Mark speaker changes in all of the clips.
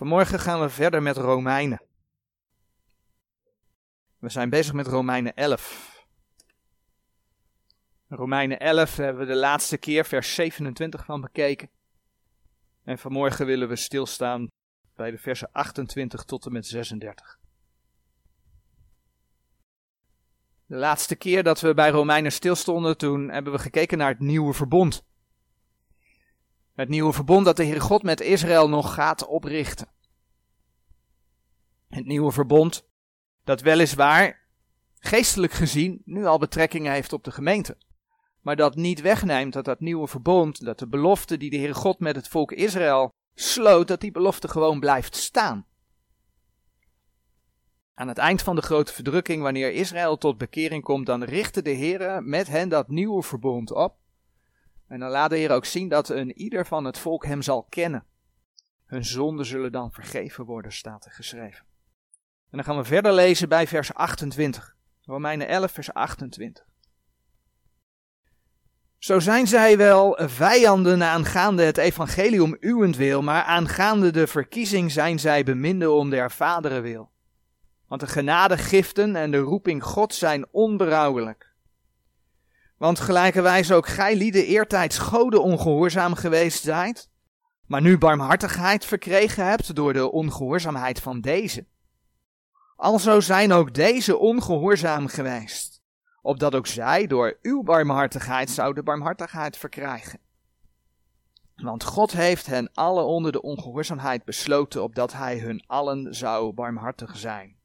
Speaker 1: Vanmorgen gaan we verder met Romeinen. We zijn bezig met Romeinen 11. Romeinen 11 hebben we de laatste keer vers 27 van bekeken. En vanmorgen willen we stilstaan bij de versen 28 tot en met 36. De laatste keer dat we bij Romeinen stilstonden, toen hebben we gekeken naar het nieuwe verbond. Het nieuwe verbond dat de Heer God met Israël nog gaat oprichten. Het nieuwe verbond dat weliswaar geestelijk gezien nu al betrekkingen heeft op de gemeente. Maar dat niet wegneemt dat dat nieuwe verbond, dat de belofte die de Heer God met het volk Israël sloot, dat die belofte gewoon blijft staan. Aan het eind van de grote verdrukking, wanneer Israël tot bekering komt, dan richtte de Heer met hen dat nieuwe verbond op. En dan laat de Heer ook zien dat een ieder van het volk hem zal kennen. Hun zonden zullen dan vergeven worden, staat er geschreven. En dan gaan we verder lezen bij vers 28. Romeinen 11, vers 28. Zo zijn zij wel vijanden aangaande het evangelium uwentwil, maar aangaande de verkiezing zijn zij beminden om der vaderen wil. Want de genadegiften en de roeping God zijn onberouwelijk. Want gelijkerwijs ook gij lieden eertijds goden ongehoorzaam geweest zijt, maar nu barmhartigheid verkregen hebt door de ongehoorzaamheid van deze. Alzo zijn ook deze ongehoorzaam geweest, opdat ook zij door uw barmhartigheid zouden barmhartigheid verkrijgen. Want God heeft hen alle onder de ongehoorzaamheid besloten, opdat hij hun allen zou barmhartig zijn.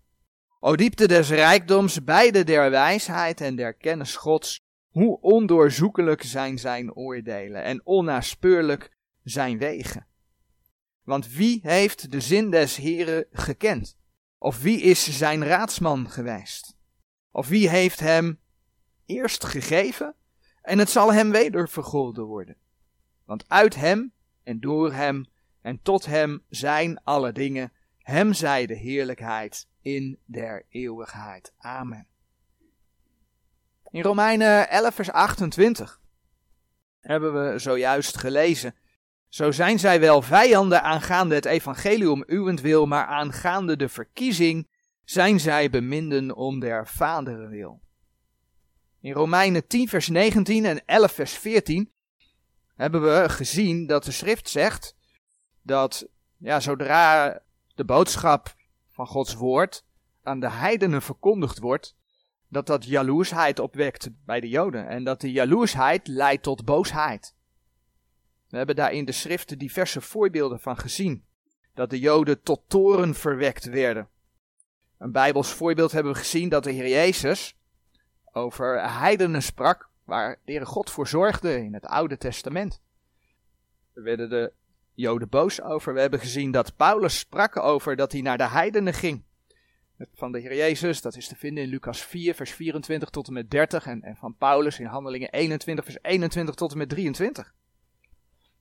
Speaker 1: O diepte des rijkdoms, beide der wijsheid en der kennis Gods, hoe ondoorzoekelijk zijn zijn oordelen en onnaspeurlijk zijn wegen. Want wie heeft de zin des Heren gekend? Of wie is zijn raadsman geweest? Of wie heeft hem eerst gegeven en het zal hem weder vergolden worden? Want uit hem en door hem en tot hem zijn alle dingen. Hem zij de heerlijkheid in der eeuwigheid. Amen. In Romeinen 11 vers 28 hebben we zojuist gelezen zo zijn zij wel vijanden aangaande het evangelium uwentwil, maar aangaande de verkiezing zijn zij beminden om der vaderen wil. In Romeinen 10 vers 19 en 11 vers 14 hebben we gezien dat de schrift zegt dat ja, zodra de boodschap van Gods woord aan de heidenen verkondigd wordt, dat dat jaloersheid opwekt bij de Joden en dat de jaloersheid leidt tot boosheid. We hebben daar in de schriften diverse voorbeelden van gezien. Dat de Joden tot toren verwekt werden. Een Bijbels voorbeeld hebben we gezien dat de Heer Jezus over heidenen sprak, waar de God voor zorgde in het Oude Testament. Daar werden de Joden boos over. We hebben gezien dat Paulus sprak over dat hij naar de heidenen ging. Van de Heer Jezus, dat is te vinden in Lucas 4, vers 24 tot en met 30. En, en van Paulus in Handelingen 21, vers 21 tot en met 23. En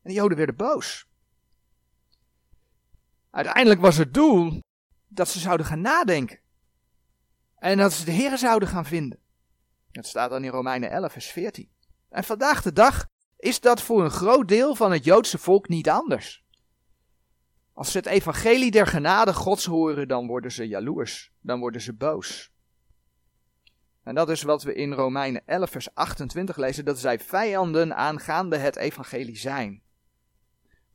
Speaker 1: de Joden werden boos. Uiteindelijk was het doel dat ze zouden gaan nadenken. En dat ze de Heer zouden gaan vinden. Dat staat dan in Romeinen 11, vers 14. En vandaag de dag is dat voor een groot deel van het Joodse volk niet anders. Als ze het evangelie der genade Gods horen, dan worden ze jaloers, dan worden ze boos. En dat is wat we in Romeinen 11, vers 28 lezen, dat zij vijanden aangaande het evangelie zijn.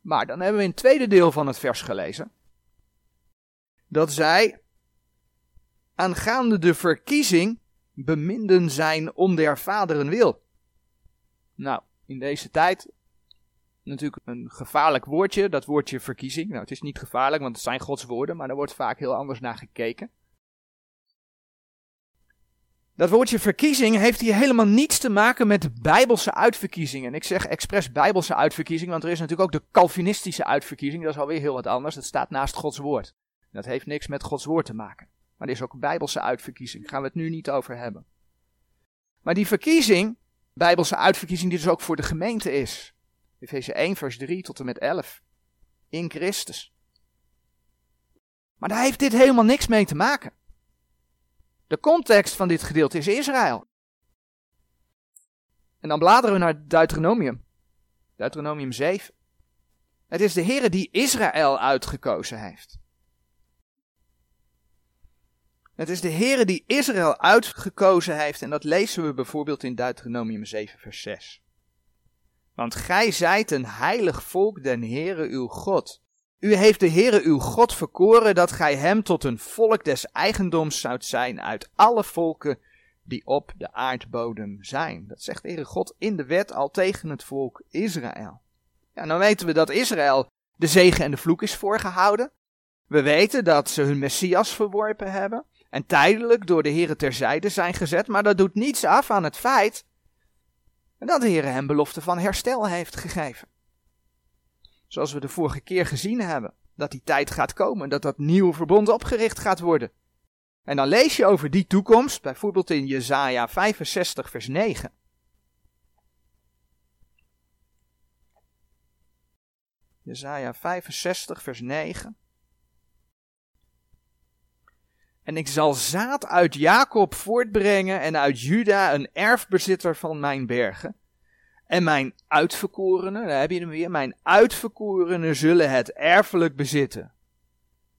Speaker 1: Maar dan hebben we in het tweede deel van het vers gelezen dat zij aangaande de verkiezing beminden zijn om der vaderen wil. Nou, in deze tijd natuurlijk een gevaarlijk woordje, dat woordje verkiezing. Nou, het is niet gevaarlijk, want het zijn Gods woorden, maar er wordt vaak heel anders naar gekeken. Dat woordje verkiezing heeft hier helemaal niets te maken met bijbelse uitverkiezingen. Ik zeg expres bijbelse uitverkiezing, want er is natuurlijk ook de Calvinistische uitverkiezing. Dat is alweer heel wat anders. Dat staat naast Gods woord. Dat heeft niks met Gods woord te maken. Maar er is ook bijbelse uitverkiezing. Daar gaan we het nu niet over hebben. Maar die verkiezing, bijbelse uitverkiezing, die dus ook voor de gemeente is. Efeze 1, vers 3 tot en met 11. In Christus. Maar daar heeft dit helemaal niks mee te maken. De context van dit gedeelte is Israël. En dan bladeren we naar Deuteronomium. Deuteronomium 7. Het is de Heere die Israël uitgekozen heeft. Het is de Heere die Israël uitgekozen heeft en dat lezen we bijvoorbeeld in Deuteronomium 7 vers 6. Want gij zijt een heilig volk den Heere uw God. U heeft de Heere uw God verkoren dat gij hem tot een volk des eigendoms zoudt zijn uit alle volken die op de aardbodem zijn. Dat zegt de Heere God in de wet al tegen het volk Israël. Ja, dan weten we dat Israël de zegen en de vloek is voorgehouden. We weten dat ze hun Messias verworpen hebben en tijdelijk door de Heere terzijde zijn gezet, maar dat doet niets af aan het feit dat de Heere hem belofte van herstel heeft gegeven. Zoals we de vorige keer gezien hebben, dat die tijd gaat komen, dat dat nieuwe verbond opgericht gaat worden. En dan lees je over die toekomst, bijvoorbeeld in Jesaja 65 vers 9. Jesaja 65 vers 9. En ik zal zaad uit Jacob voortbrengen en uit Juda een erfbezitter van mijn bergen. En mijn uitverkorenen, daar heb je hem weer, mijn uitverkorenen zullen het erfelijk bezitten.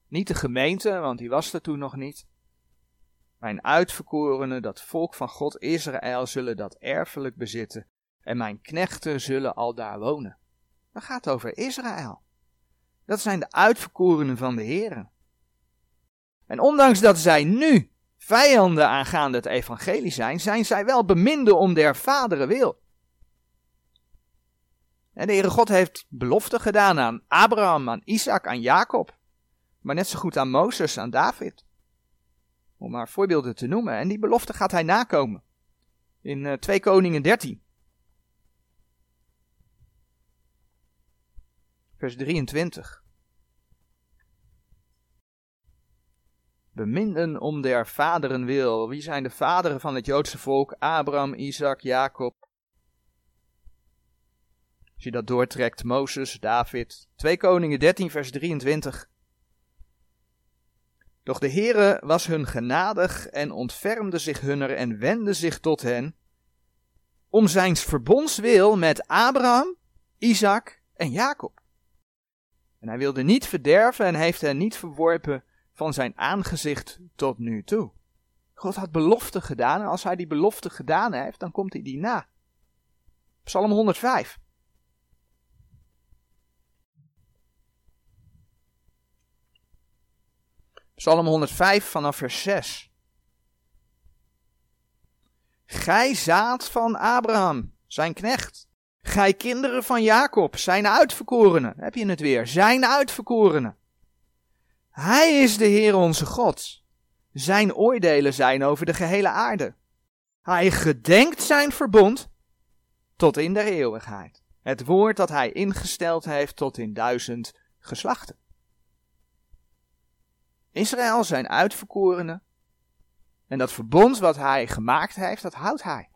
Speaker 1: Niet de gemeente, want die was er toen nog niet. Mijn uitverkorenen, dat volk van God Israël, zullen dat erfelijk bezitten. En mijn knechten zullen al daar wonen. Dat gaat over Israël. Dat zijn de uitverkorenen van de Heeren. En ondanks dat zij nu vijanden aangaande het evangelie zijn, zijn zij wel beminden om der vaderen wil. En de Heere God heeft beloften gedaan aan Abraham, aan Isaac, aan Jacob. Maar net zo goed aan Mozes, aan David. Om maar voorbeelden te noemen. En die belofte gaat hij nakomen. In uh, eh, 2 Koningen 13. Vers 23. Beminden om der vaderen wil. Wie zijn de vaderen van het Joodse volk? Abraham, Isaac, Jacob. Als je dat doortrekt, Mozes, David. 2 Koningen 13, vers 23. Doch de Heere was hun genadig en ontfermde zich hunner en wendde zich tot hen, om zijns verbondswil met Abraham, Isaac en Jacob. En hij wilde niet verderven en heeft hen niet verworpen van zijn aangezicht tot nu toe. God had belofte gedaan en als hij die belofte gedaan heeft, dan komt hij die na. Psalm 105. Psalm 105 vanaf vers 6. Gij zaad van Abraham, zijn knecht. Gij kinderen van Jacob, zijn uitverkorenen. Heb je het weer? Zijn uitverkorenen. Hij is de Heer onze God. Zijn oordelen zijn over de gehele aarde. Hij gedenkt zijn verbond tot in de eeuwigheid. Het woord dat hij ingesteld heeft tot in duizend geslachten. Israël zijn uitverkorenen. En dat verbond wat hij gemaakt heeft, dat houdt hij.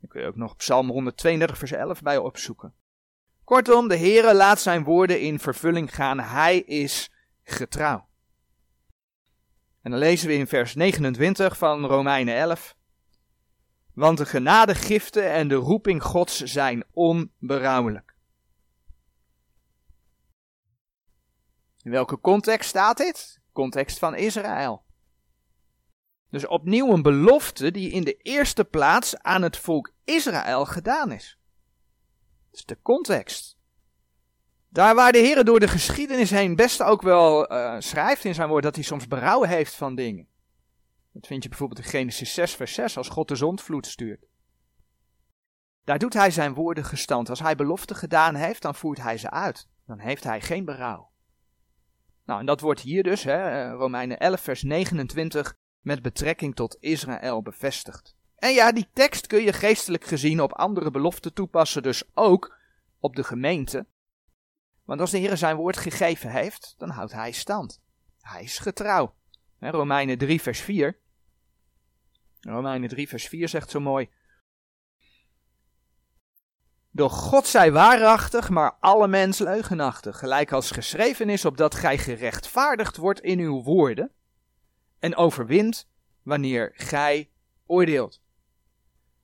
Speaker 1: Dan kun je ook nog Psalm 132 vers 11 bij opzoeken. Kortom, de Heere laat zijn woorden in vervulling gaan. Hij is getrouw. En dan lezen we in vers 29 van Romeinen 11. Want de genadegiften en de roeping Gods zijn onberouwelijk. In welke context staat dit? Context van Israël. Dus opnieuw een belofte die in de eerste plaats aan het volk Israël gedaan is. Is de context. Daar waar de Heer door de geschiedenis heen best ook wel uh, schrijft in zijn woord dat hij soms berouw heeft van dingen. Dat vind je bijvoorbeeld in Genesis 6, vers 6, als God de zondvloed stuurt. Daar doet hij zijn woorden gestand. Als hij beloften gedaan heeft, dan voert hij ze uit. Dan heeft hij geen berouw. Nou, en dat wordt hier dus, hè, eh, Romeinen 11, vers 29, met betrekking tot Israël bevestigd. En ja, die tekst kun je geestelijk gezien op andere beloften toepassen, dus ook op de gemeente. Want als de Heer zijn woord gegeven heeft, dan houdt hij stand. Hij is getrouw. Romeinen 3, vers 4. Romeinen 3, vers 4 zegt zo mooi. Doch God zij waarachtig, maar alle mens leugenachtig, gelijk als geschreven is, opdat gij gerechtvaardigd wordt in uw woorden en overwint wanneer gij oordeelt.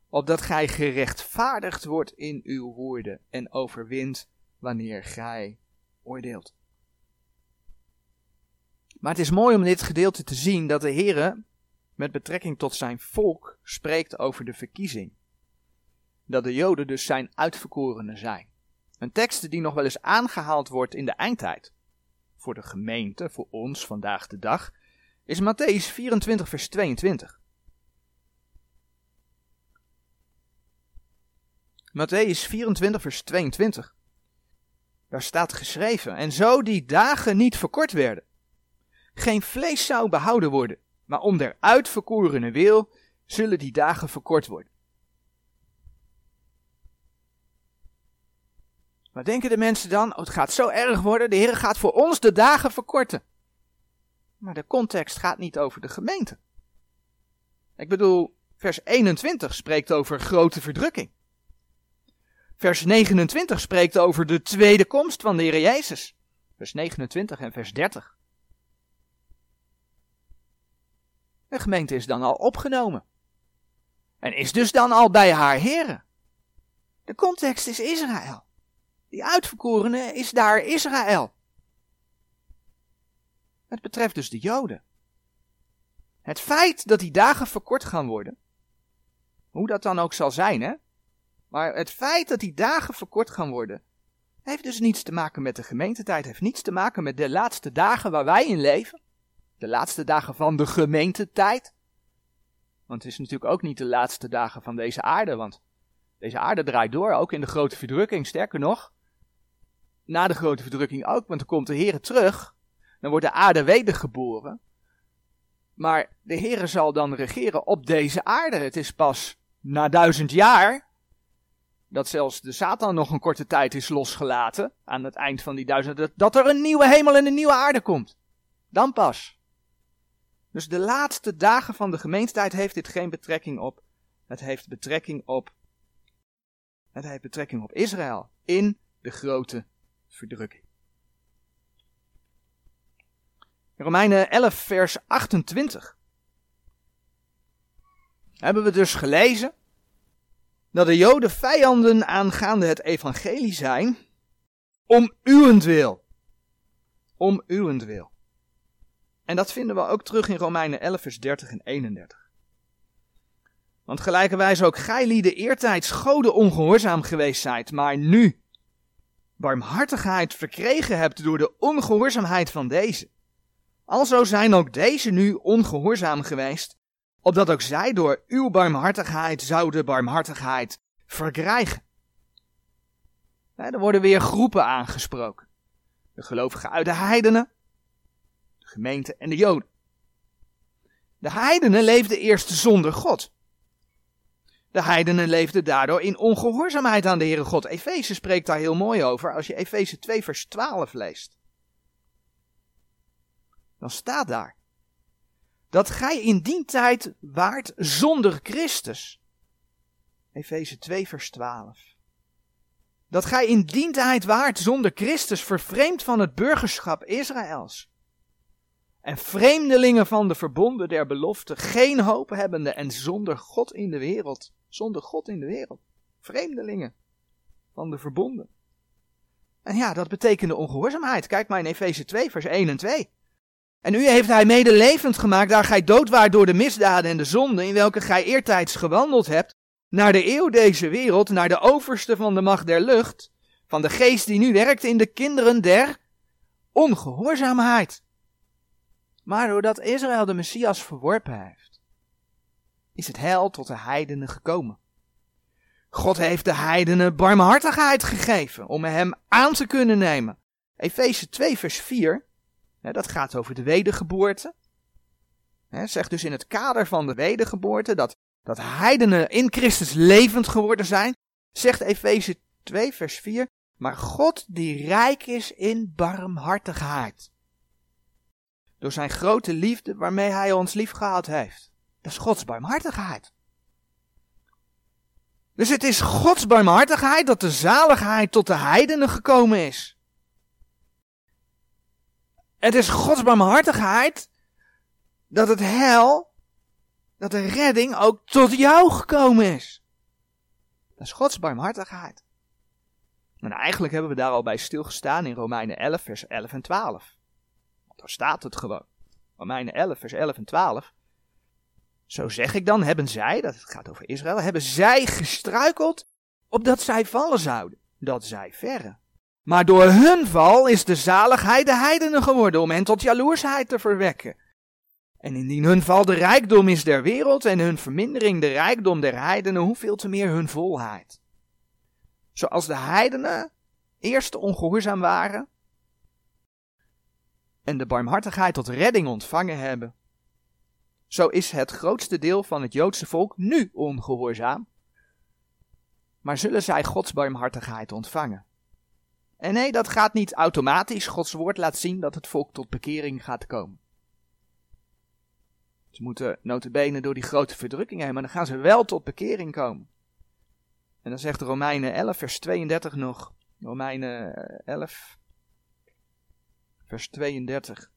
Speaker 1: Opdat gij gerechtvaardigd wordt in uw woorden en overwint wanneer gij oordeelt. Maar het is mooi om dit gedeelte te zien dat de Heere met betrekking tot zijn volk spreekt over de verkiezing. Dat de Joden dus zijn uitverkorenen zijn. Een tekst die nog wel eens aangehaald wordt in de eindtijd. Voor de gemeente, voor ons vandaag de dag, is Matthäus 24, vers 22. Matthäus 24, vers 22. Daar staat geschreven: En zo die dagen niet verkort werden, geen vlees zou behouden worden, maar om der uitverkorene wil, zullen die dagen verkort worden. Maar denken de mensen dan, oh, het gaat zo erg worden, de Heer gaat voor ons de dagen verkorten. Maar de context gaat niet over de gemeente. Ik bedoel, vers 21 spreekt over grote verdrukking. Vers 29 spreekt over de tweede komst van de Heer Jezus. Vers 29 en vers 30. De gemeente is dan al opgenomen. En is dus dan al bij haar heren. De context is Israël. Die uitverkorene is daar Israël. Het betreft dus de Joden. Het feit dat die dagen verkort gaan worden, hoe dat dan ook zal zijn, hè? Maar het feit dat die dagen verkort gaan worden, heeft dus niets te maken met de gemeentetijd, heeft niets te maken met de laatste dagen waar wij in leven. De laatste dagen van de gemeentetijd. Want het is natuurlijk ook niet de laatste dagen van deze aarde, want deze aarde draait door, ook in de grote verdrukking, sterker nog. Na de grote verdrukking ook, want dan komt de Heer terug, dan wordt de aarde wedergeboren. Maar de Heer zal dan regeren op deze aarde. Het is pas na duizend jaar dat zelfs de Satan nog een korte tijd is losgelaten, aan het eind van die duizend, dat er een nieuwe hemel en een nieuwe aarde komt. Dan pas. Dus de laatste dagen van de gemeentetijd heeft dit geen betrekking op. Het heeft betrekking op. Het heeft betrekking op Israël in de grote verdrukking. Romeinen 11, vers 28. Hebben we dus gelezen dat de Joden vijanden aangaande het evangelie zijn om uwentwil. Om uwentwil. En dat vinden we ook terug in Romeinen 11, vers 30 en 31. Want gelijkerwijs ook gij lieden eertijds goden ongehoorzaam geweest zijt, maar nu barmhartigheid verkregen hebt door de ongehoorzaamheid van deze. Alzo zijn ook deze nu ongehoorzaam geweest, opdat ook zij door uw barmhartigheid zouden barmhartigheid verkrijgen. er worden weer groepen aangesproken. De gelovigen uit de heidenen, de gemeente en de joden. De heidenen leefden eerst zonder God. De heidenen leefden daardoor in ongehoorzaamheid aan de Heere God. Efeze spreekt daar heel mooi over als je Efeze 2 vers 12 leest. Dan staat daar dat gij in die tijd waart zonder Christus. Efeze 2 vers 12. Dat gij in die tijd waart zonder Christus, vervreemd van het burgerschap Israëls. En vreemdelingen van de verbonden der belofte, geen hoop hebbende en zonder God in de wereld. Zonder God in de wereld. Vreemdelingen van de verbonden. En ja, dat betekende ongehoorzaamheid. Kijk maar in Efeze 2, vers 1 en 2. En u heeft hij medelevend gemaakt, daar gij dood waart door de misdaden en de zonden, in welke gij eertijds gewandeld hebt, naar de eeuw deze wereld, naar de overste van de macht der lucht, van de geest die nu werkt in de kinderen der ongehoorzaamheid. Maar doordat Israël de Messias verworpen heeft, is het heil tot de heidenen gekomen. God heeft de heidenen barmhartigheid gegeven om hem aan te kunnen nemen. Efeze 2 vers 4 dat gaat over de wedergeboorte. Zegt dus in het kader van de wedergeboorte dat, dat heidenen in Christus levend geworden zijn. Zegt Efeze 2 vers 4. Maar God die rijk is in barmhartigheid. Door zijn grote liefde waarmee hij ons lief gehad heeft. Dat is Gods barmhartigheid. Dus het is Gods barmhartigheid dat de zaligheid tot de heidenen gekomen is. Het is Gods barmhartigheid dat het hel, dat de redding ook tot jou gekomen is. Dat is Gods barmhartigheid. En eigenlijk hebben we daar al bij stilgestaan in Romeinen 11, vers 11 en 12. Want daar staat het gewoon. Romeinen 11, vers 11 en 12. Zo zeg ik dan, hebben zij, dat het gaat over Israël, hebben zij gestruikeld opdat zij vallen zouden, dat zij verre. Maar door hun val is de zaligheid de heidenen geworden om hen tot jaloersheid te verwekken. En indien hun val de rijkdom is der wereld en hun vermindering de rijkdom der heidenen, hoeveel te meer hun volheid. Zoals de heidenen eerst ongehoorzaam waren en de barmhartigheid tot redding ontvangen hebben, zo is het grootste deel van het Joodse volk nu ongehoorzaam, maar zullen zij Gods barmhartigheid ontvangen. En nee, dat gaat niet automatisch. Gods woord laat zien dat het volk tot bekering gaat komen. Ze moeten notabene door die grote verdrukking heen, maar dan gaan ze wel tot bekering komen. En dan zegt Romeinen 11, vers 32 nog. Romeinen 11, vers 32.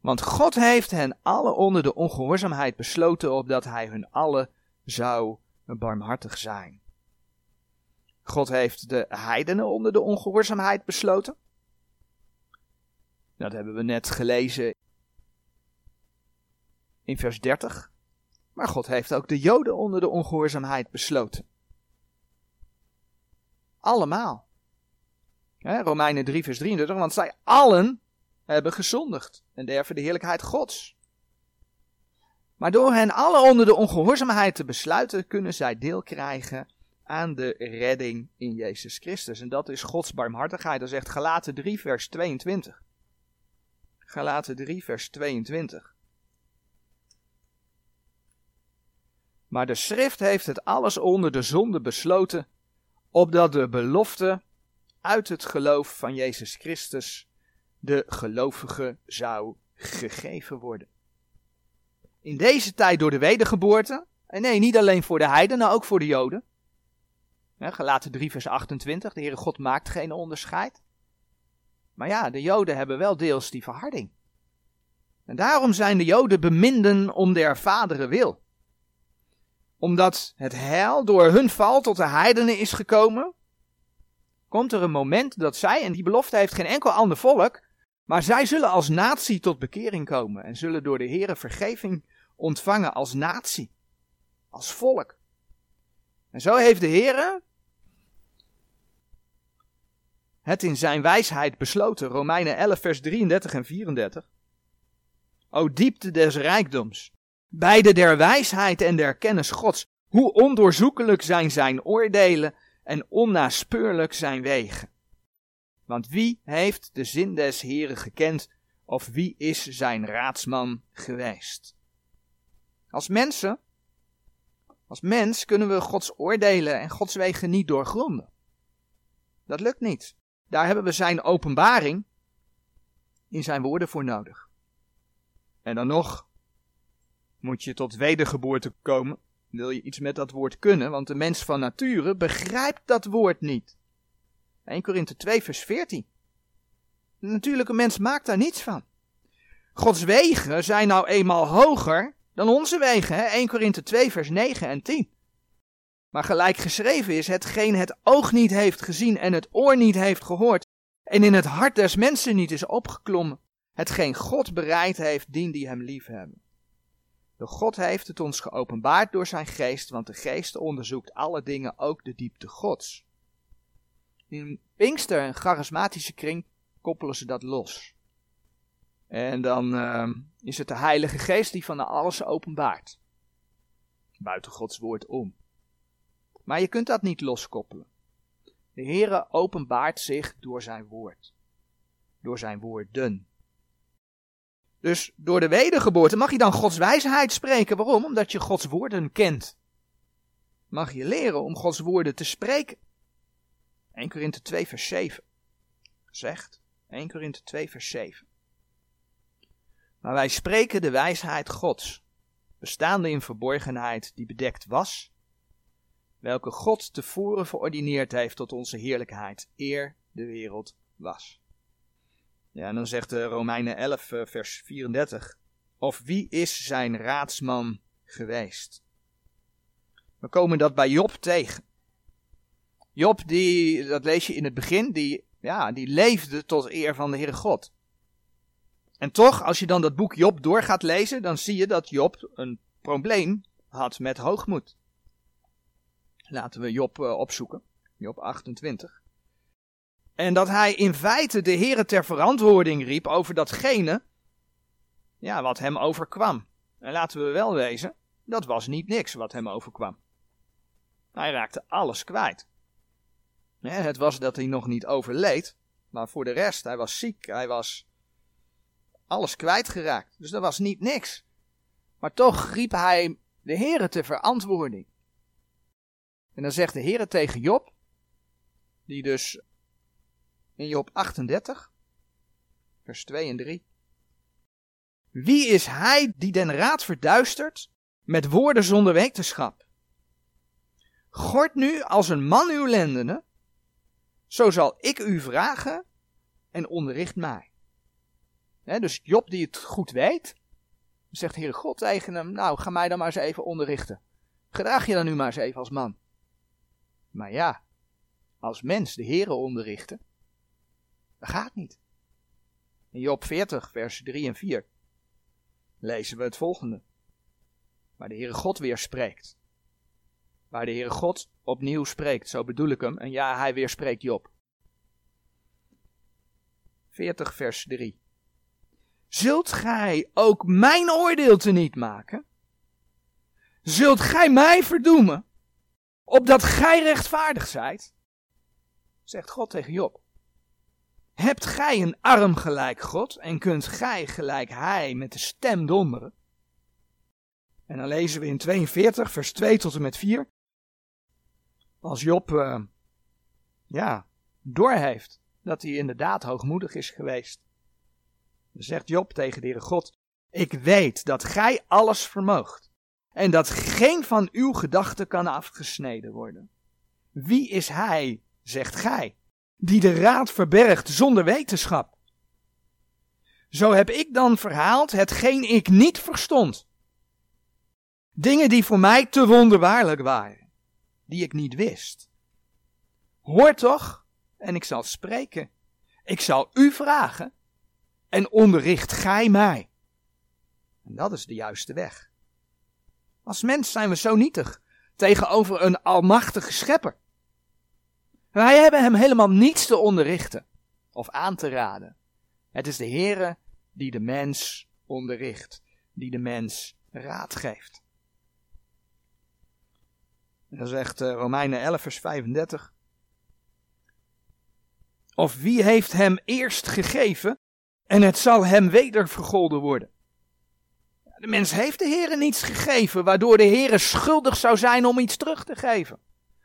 Speaker 1: Want God heeft hen alle onder de ongehoorzaamheid besloten, opdat hij hun alle zou barmhartig zijn. God heeft de heidenen onder de ongehoorzaamheid besloten. Dat hebben we net gelezen in vers 30. Maar God heeft ook de Joden onder de ongehoorzaamheid besloten. Allemaal. Romeinen 3, vers 33. Want zij allen hebben gezondigd en derven de heerlijkheid Gods. Maar door hen allen onder de ongehoorzaamheid te besluiten, kunnen zij deel krijgen aan de redding in Jezus Christus. En dat is Gods barmhartigheid. Dat zegt Galaten 3, vers 22. Galaten 3, vers 22. Maar de schrift heeft het alles onder de zonde besloten, opdat de belofte uit het geloof van Jezus Christus de gelovige zou gegeven worden. In deze tijd door de wedergeboorte, en nee, niet alleen voor de heidenen, ook voor de joden. Gelaten 3 vers 28, de Heere God maakt geen onderscheid. Maar ja, de joden hebben wel deels die verharding. En daarom zijn de joden beminden om der vaderen wil omdat het heil door hun val tot de heidenen is gekomen, komt er een moment dat zij, en die belofte heeft geen enkel ander volk, maar zij zullen als natie tot bekering komen en zullen door de Heere vergeving ontvangen als natie, als volk. En zo heeft de Heere het in zijn wijsheid besloten, Romeinen 11 vers 33 en 34. O diepte des rijkdoms, beide der wijsheid en der kennis Gods. Hoe ondoorzoekelijk zijn zijn oordelen en onnaspeurlijk zijn wegen. Want wie heeft de zin des Heren gekend, of wie is zijn raadsman geweest? Als mensen, als mens kunnen we Gods oordelen en Gods wegen niet doorgronden. Dat lukt niet. Daar hebben we zijn openbaring in zijn woorden voor nodig. En dan nog, moet je tot wedergeboorte komen, wil je iets met dat woord kunnen, want de mens van nature begrijpt dat woord niet. 1 Korinthe 2 vers 14. De natuurlijke mens maakt daar niets van. Gods wegen zijn nou eenmaal hoger dan onze wegen, hè? 1 Korinthe 2 vers 9 en 10. Maar gelijk geschreven is, hetgeen het oog niet heeft gezien en het oor niet heeft gehoord, en in het hart des mensen niet is opgeklommen, hetgeen God bereid heeft, dien die hem lief hebben. De God heeft het ons geopenbaard door zijn geest, want de geest onderzoekt alle dingen, ook de diepte Gods. In Pinkster en charismatische kring koppelen ze dat los. En dan uh, is het de Heilige Geest die van alles openbaart. Buiten Gods woord om. Maar je kunt dat niet loskoppelen. De Heere openbaart zich door zijn woord. Door zijn woorden. Dus door de wedergeboorte mag je dan Gods wijsheid spreken. Waarom? Omdat je Gods woorden kent. Mag je leren om Gods woorden te spreken. 1 Korinthe 2 vers 7 zegt. 1 Korinthe 2 vers 7. Maar wij spreken de wijsheid Gods, bestaande in verborgenheid die bedekt was, welke God tevoren verordineerd heeft tot onze heerlijkheid, eer de wereld was. Ja, en dan zegt de Romeinen 11, eh, vers 34. Of wie is zijn raadsman geweest? We komen dat bij Job tegen. Job, die, dat lees je in het begin, die, ja, die leefde tot eer van de Heere God. En toch, als je dan dat boek Job door gaat lezen, dan zie je dat Job een probleem had met hoogmoed. Laten we Job uh, opzoeken. Job 28. En dat hij in feite de Heere ter verantwoording riep over datgene ja, wat hem overkwam. En laten we wel wezen, dat was niet niks wat hem overkwam. Hij raakte alles kwijt. Het was dat hij nog niet overleed, maar voor de rest, hij was ziek, hij was alles kwijtgeraakt. Dus dat was niet niks. Maar toch riep hij de Heere ter verantwoording. En dan zegt de Heere tegen Job, die dus in Job 38, vers 2 en 3. Wie is hij die den raad verduistert met woorden zonder wetenschap? Gort nu als een man uw lendenen, zo zal ik u vragen en onderricht mij. dus Job die het goed weet, zegt Heere God tegen hem, nou ga mij dan maar eens even onderrichten. Gedraag je dan nu maar eens even als man. Maar ja, als mens de Heere onderrichten, dat gaat niet. In Job 40, vers 3 en 4 lezen we het volgende. Waar de Heere God weer spreekt. Waar de Heere God opnieuw spreekt, zo bedoel ik hem. En ja, hij weer spreekt Job. 40 vers 3. Zult gij ook mijn oordeel te niet maken? Zult gij mij verdoemen, opdat gij rechtvaardig zijt? Zegt God tegen Job. Hebt gij een arm gelijk God en kunt gij gelijk hij met de stem donderen? En dan lezen we in 42 vers 2 tot en met 4. Als Job, uh, ja, doorheeft dat hij inderdaad hoogmoedig is geweest. Dan zegt Job tegen de Heere God, ik weet dat gij alles vermoogt en dat geen van uw gedachten kan afgesneden worden. Wie is hij, zegt gij, die de raad verbergt zonder wetenschap? Zo heb ik dan verhaald hetgeen ik niet verstond. Dingen die voor mij te wonderbaarlijk waren, die ik niet wist. Hoor toch, en ik zal spreken. Ik zal u vragen en onderricht gij mij. En dat is de juiste weg. Als mens zijn we zo nietig tegenover een almachtige schepper. Wij hebben hem helemaal niets te onderrichten of aan te raden. Het is de Heere die de mens onderricht, die de mens raad geeft. Dat zegt uh, Romeinen 11 vers 35. Of wie heeft hem eerst gegeven en het zal hem weder vergolden worden. De mens heeft de Heere niets gegeven, waardoor de Heere schuldig zou zijn om iets terug te geven.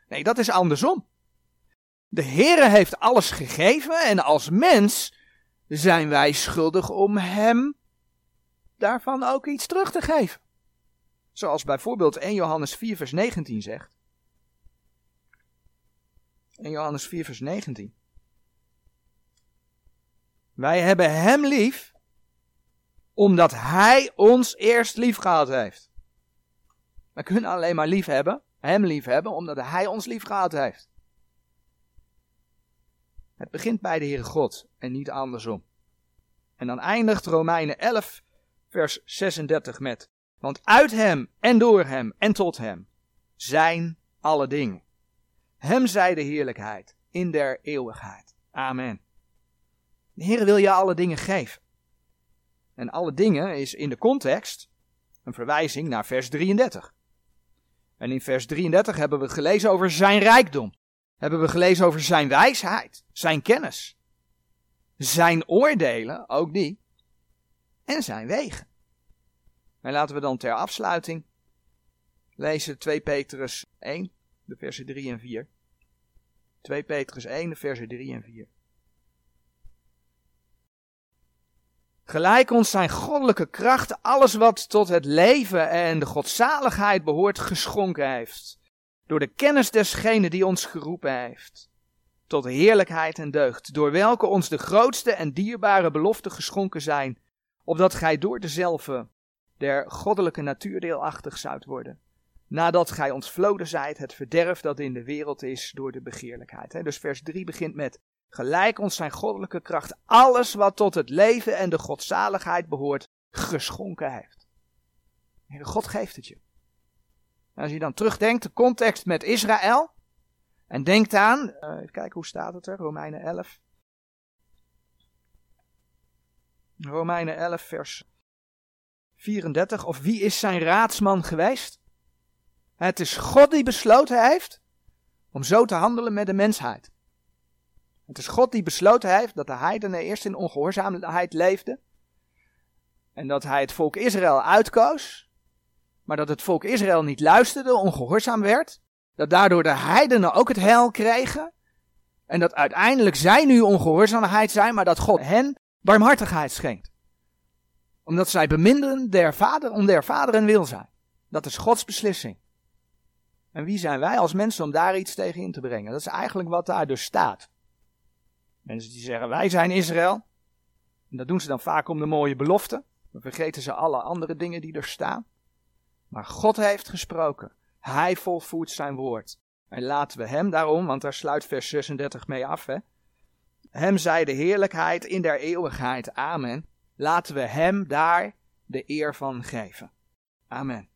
Speaker 1: Nee, dat is andersom. De Heere heeft alles gegeven en als mens zijn wij schuldig om hem daarvan ook iets terug te geven. Zoals bijvoorbeeld 1 Johannes 4 vers 19 zegt. 1 Johannes 4 vers 19. Wij hebben Hem lief, omdat Hij ons eerst lief gehad heeft. We kunnen alleen maar lief hebben, Hem lief hebben, omdat Hij ons lief gehad heeft. Het begint bij de Heere God en niet andersom. En dan eindigt Romeinen 11, vers 36 met: Want uit Hem en door Hem en tot Hem zijn alle dingen. Hem zij de heerlijkheid in der eeuwigheid. Amen. De Heer wil je alle dingen geven. En alle dingen is in de context een verwijzing naar vers 33. En in vers 33 hebben we gelezen over zijn rijkdom. Hebben we gelezen over zijn wijsheid, zijn kennis. Zijn oordelen, ook die. En zijn wegen. En laten we dan ter afsluiting lezen 2 Petrus 1, de versen 3 en 4. 2 Petrus 1, de versen 3 en 4. Gelijk ons zijn goddelijke kracht alles wat tot het leven en de godzaligheid behoort geschonken heeft. Door de kennis desgene die ons geroepen heeft. Tot heerlijkheid en deugd, door welke ons de grootste en dierbare beloften geschonken zijn, opdat gij door dezelfde der goddelijke natuur deelachtig zoudt worden. nadat gij ontvloden zijt het verderf dat in de wereld is door de begeerlijkheid. Dus vers 3 begint met, gelijk ons zijn goddelijke kracht alles wat tot het leven en de godzaligheid behoort, geschonken heeft. God geeft het je. Als je dan terugdenkt, de context met Israël, en denkt aan, uh, even kijken hoe staat het er, Romeinen 11. Romeinen 11 vers 34, of wie is zijn raadsman geweest? Het is God die besloten heeft om zo te handelen met de mensheid. Het is God die besloten heeft dat de heidenen eerst in ongehoorzaamheid leefden. En dat hij het volk Israël uitkoos. Maar dat het volk Israël niet luisterde, ongehoorzaam werd. Dat daardoor de heidenen ook het heil kregen. En dat uiteindelijk zij nu ongehoorzaamheid zijn, maar dat God hen barmhartigheid schenkt. Omdat zij beminden der vader, om der vader en wil zijn. Dat is Gods beslissing. En wie zijn wij als mensen om daar iets tegen in te brengen? Dat is eigenlijk wat daar dus staat. Mensen die zeggen wij zijn Israël. En dat doen ze dan vaak om de mooie belofte. Dan vergeten ze alle andere dingen die er staan. Maar God heeft gesproken. Hij volvoert zijn woord. En laten we hem daarom, want daar sluit vers 36 mee af, hè. Hem zij de heerlijkheid in der eeuwigheid. Amen. Laten we hem daar de eer van geven. Amen.